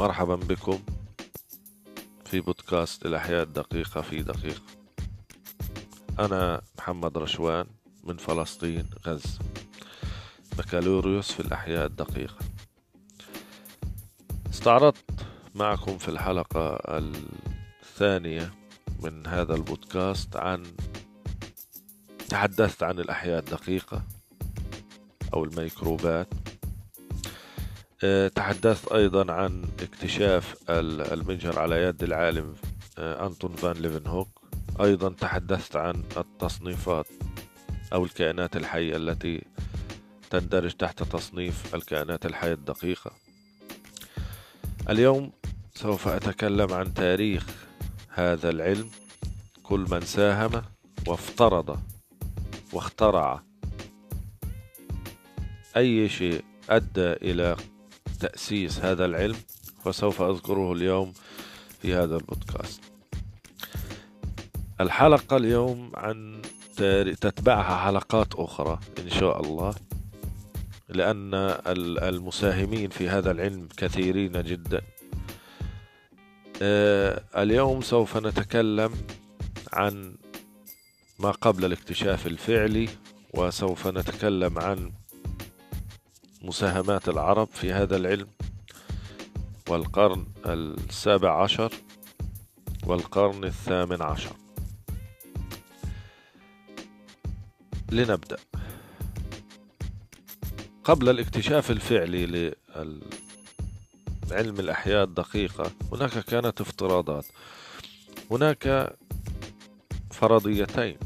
مرحبا بكم في بودكاست الأحياء الدقيقة في دقيقة. أنا محمد رشوان من فلسطين غزة. بكالوريوس في الأحياء الدقيقة. استعرضت معكم في الحلقة الثانية من هذا البودكاست عن تحدثت عن الأحياء الدقيقة أو الميكروبات. تحدثت أيضا عن اكتشاف المجهر على يد العالم آه، أنتون فان ليفنهوك. أيضا تحدثت عن التصنيفات أو الكائنات الحية التي تندرج تحت تصنيف الكائنات الحية الدقيقة. اليوم سوف أتكلم عن تاريخ هذا العلم. كل من ساهم وافترض واخترع أي شيء أدى إلى تأسيس هذا العلم فسوف أذكره اليوم في هذا البودكاست. الحلقة اليوم عن تتبعها حلقات أخرى إن شاء الله لأن المساهمين في هذا العلم كثيرين جدا. آه، اليوم سوف نتكلم عن ما قبل الاكتشاف الفعلي وسوف نتكلم عن مساهمات العرب في هذا العلم والقرن السابع عشر والقرن الثامن عشر. لنبدأ. قبل الاكتشاف الفعلي لعلم الأحياء الدقيقة هناك كانت افتراضات. هناك فرضيتين.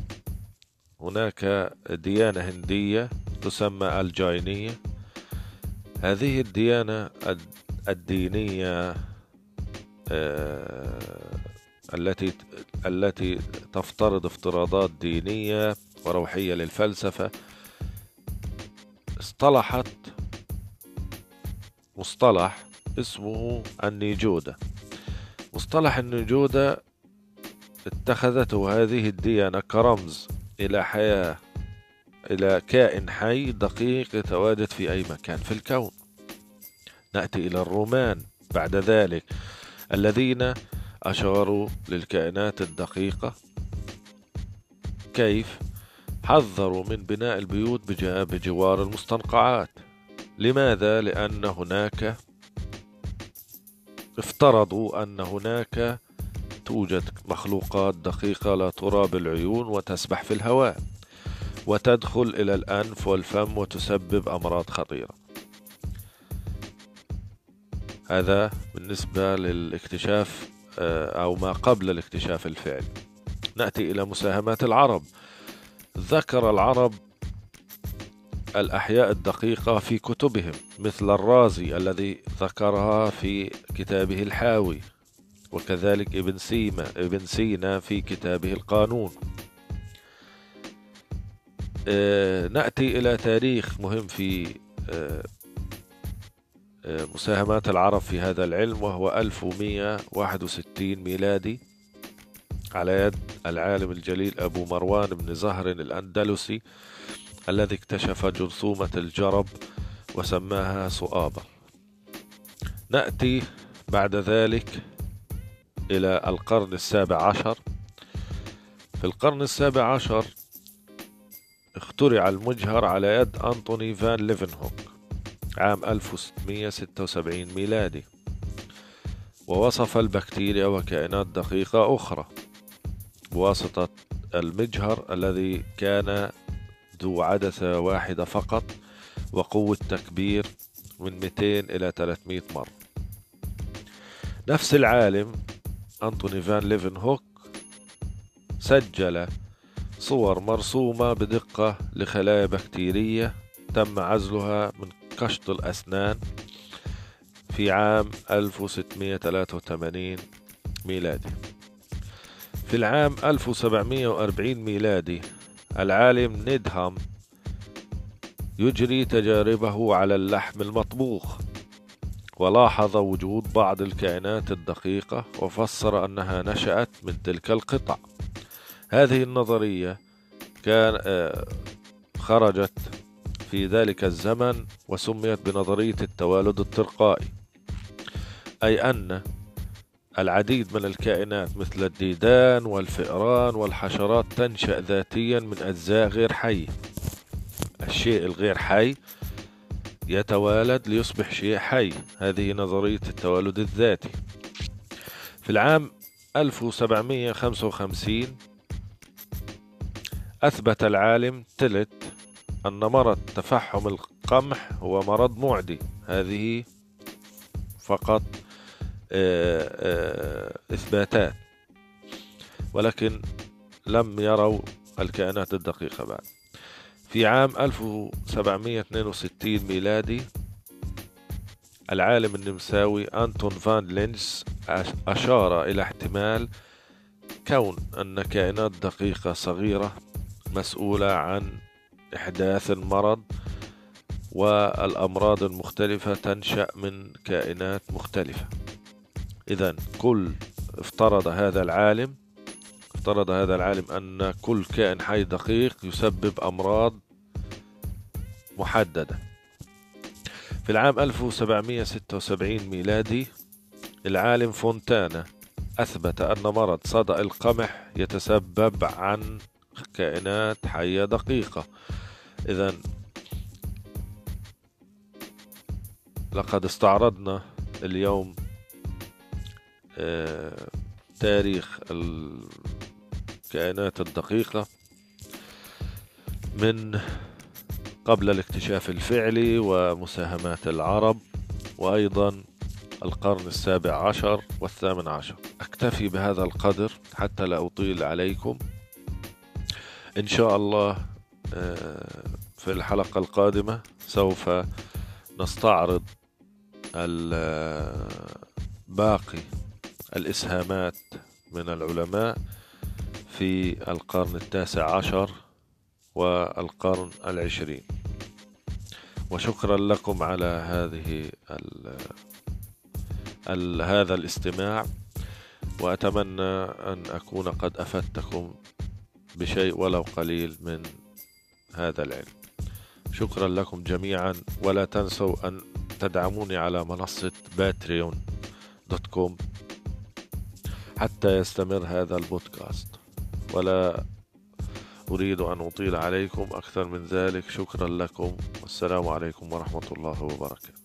هناك ديانة هندية تسمى الجاينية هذه الديانة الدينية آه، التي التي تفترض افتراضات دينية وروحية للفلسفة. اصطلحت مصطلح اسمه النيجودة. مصطلح النيجودة اتخذته هذه الديانة كرمز إلى حياة إلى كائن حي دقيق يتواجد في أي مكان في الكون. نأتي إلى الرومان بعد ذلك الذين أشاروا للكائنات الدقيقة كيف حذروا من بناء البيوت بجوار المستنقعات. لماذا؟ لأن هناك افترضوا أن هناك توجد مخلوقات دقيقة لا ترى بالعيون وتسبح في الهواء. وتدخل إلى الأنف والفم وتسبب أمراض خطيرة. هذا بالنسبة للاكتشاف آه، أو ما قبل الاكتشاف الفعلي. نأتي إلى مساهمات العرب. ذكر العرب الأحياء الدقيقة في كتبهم مثل الرازي الذي ذكرها في كتابه الحاوي وكذلك ابن سيما ابن سينا في كتابه القانون. نأتي إلى تاريخ مهم في آه، آه، مساهمات العرب في هذا العلم وهو 1161 ميلادي على يد العالم الجليل أبو مروان بن زهر الأندلسي الذي اكتشف جرثومة الجرب وسماها صؤابة نأتي بعد ذلك إلى القرن السابع عشر. في القرن السابع عشر اخترع المجهر على يد أنطوني فان ليفنهوك عام 1676 ميلادي. ووصف البكتيريا وكائنات دقيقة أخرى. بواسطة المجهر الذي كان ذو عدسة واحدة فقط وقوة تكبير من 200 إلى 300 مرة نفس العالم أنتوني فان ليفن هوك سجل صور مرسومة بدقة لخلايا بكتيرية تم عزلها من قشط الأسنان في عام 1683 ميلادي. في العام 1740 ميلادي العالم نيدهام يجري تجاربه على اللحم المطبوخ. ولاحظ وجود بعض الكائنات الدقيقة وفسر أنها نشأت من تلك القطع. هذه النظرية كان آه، خرجت في ذلك الزمن وسميت بنظرية التوالد التلقائي أي أن العديد من الكائنات مثل الديدان والفئران والحشرات تنشأ ذاتيا من أجزاء غير حية الشيء الغير حي يتوالد ليصبح شيء حي. هذه نظرية التوالد الذاتي. في العام 1755 أثبت العالم تلت أن مرض تفحم القمح هو مرض معدي. هذه فقط آه، آه، إثباتات. ولكن لم يروا الكائنات الدقيقة بعد. في عام 1762 ميلادي العالم النمساوي أنتون فان لينز أشار إلى احتمال كون أن كائنات دقيقة صغيرة مسؤولة عن إحداث المرض والأمراض المختلفة تنشأ من كائنات مختلفة. إذا كل افترض هذا العالم افترض هذا العالم أن كل كائن حي دقيق يسبب أمراض محددة. في العام 1776 ميلادي العالم فونتانا أثبت أن مرض صدأ القمح يتسبب عن كائنات حية دقيقة. إذا لقد استعرضنا اليوم آه، تاريخ الكائنات الدقيقة من قبل الاكتشاف الفعلي ومساهمات العرب وأيضا القرن السابع عشر والثامن عشر. أكتفي بهذا القدر حتى لا أطيل عليكم. إن شاء الله آه، في الحلقة القادمة سوف نستعرض باقي الإسهامات من العلماء في القرن التاسع عشر والقرن العشرين. وشكرا لكم على هذه ال ال هذا الاستماع وأتمنى أن أكون قد أفدتكم بشيء ولو قليل من هذا العلم. شكرا لكم جميعا ولا تنسوا أن تدعموني على منصة باتريون دوت كوم حتى يستمر هذا البودكاست. ولا أريد أن أطيل عليكم أكثر من ذلك. شكرا لكم. والسلام عليكم ورحمة الله وبركاته.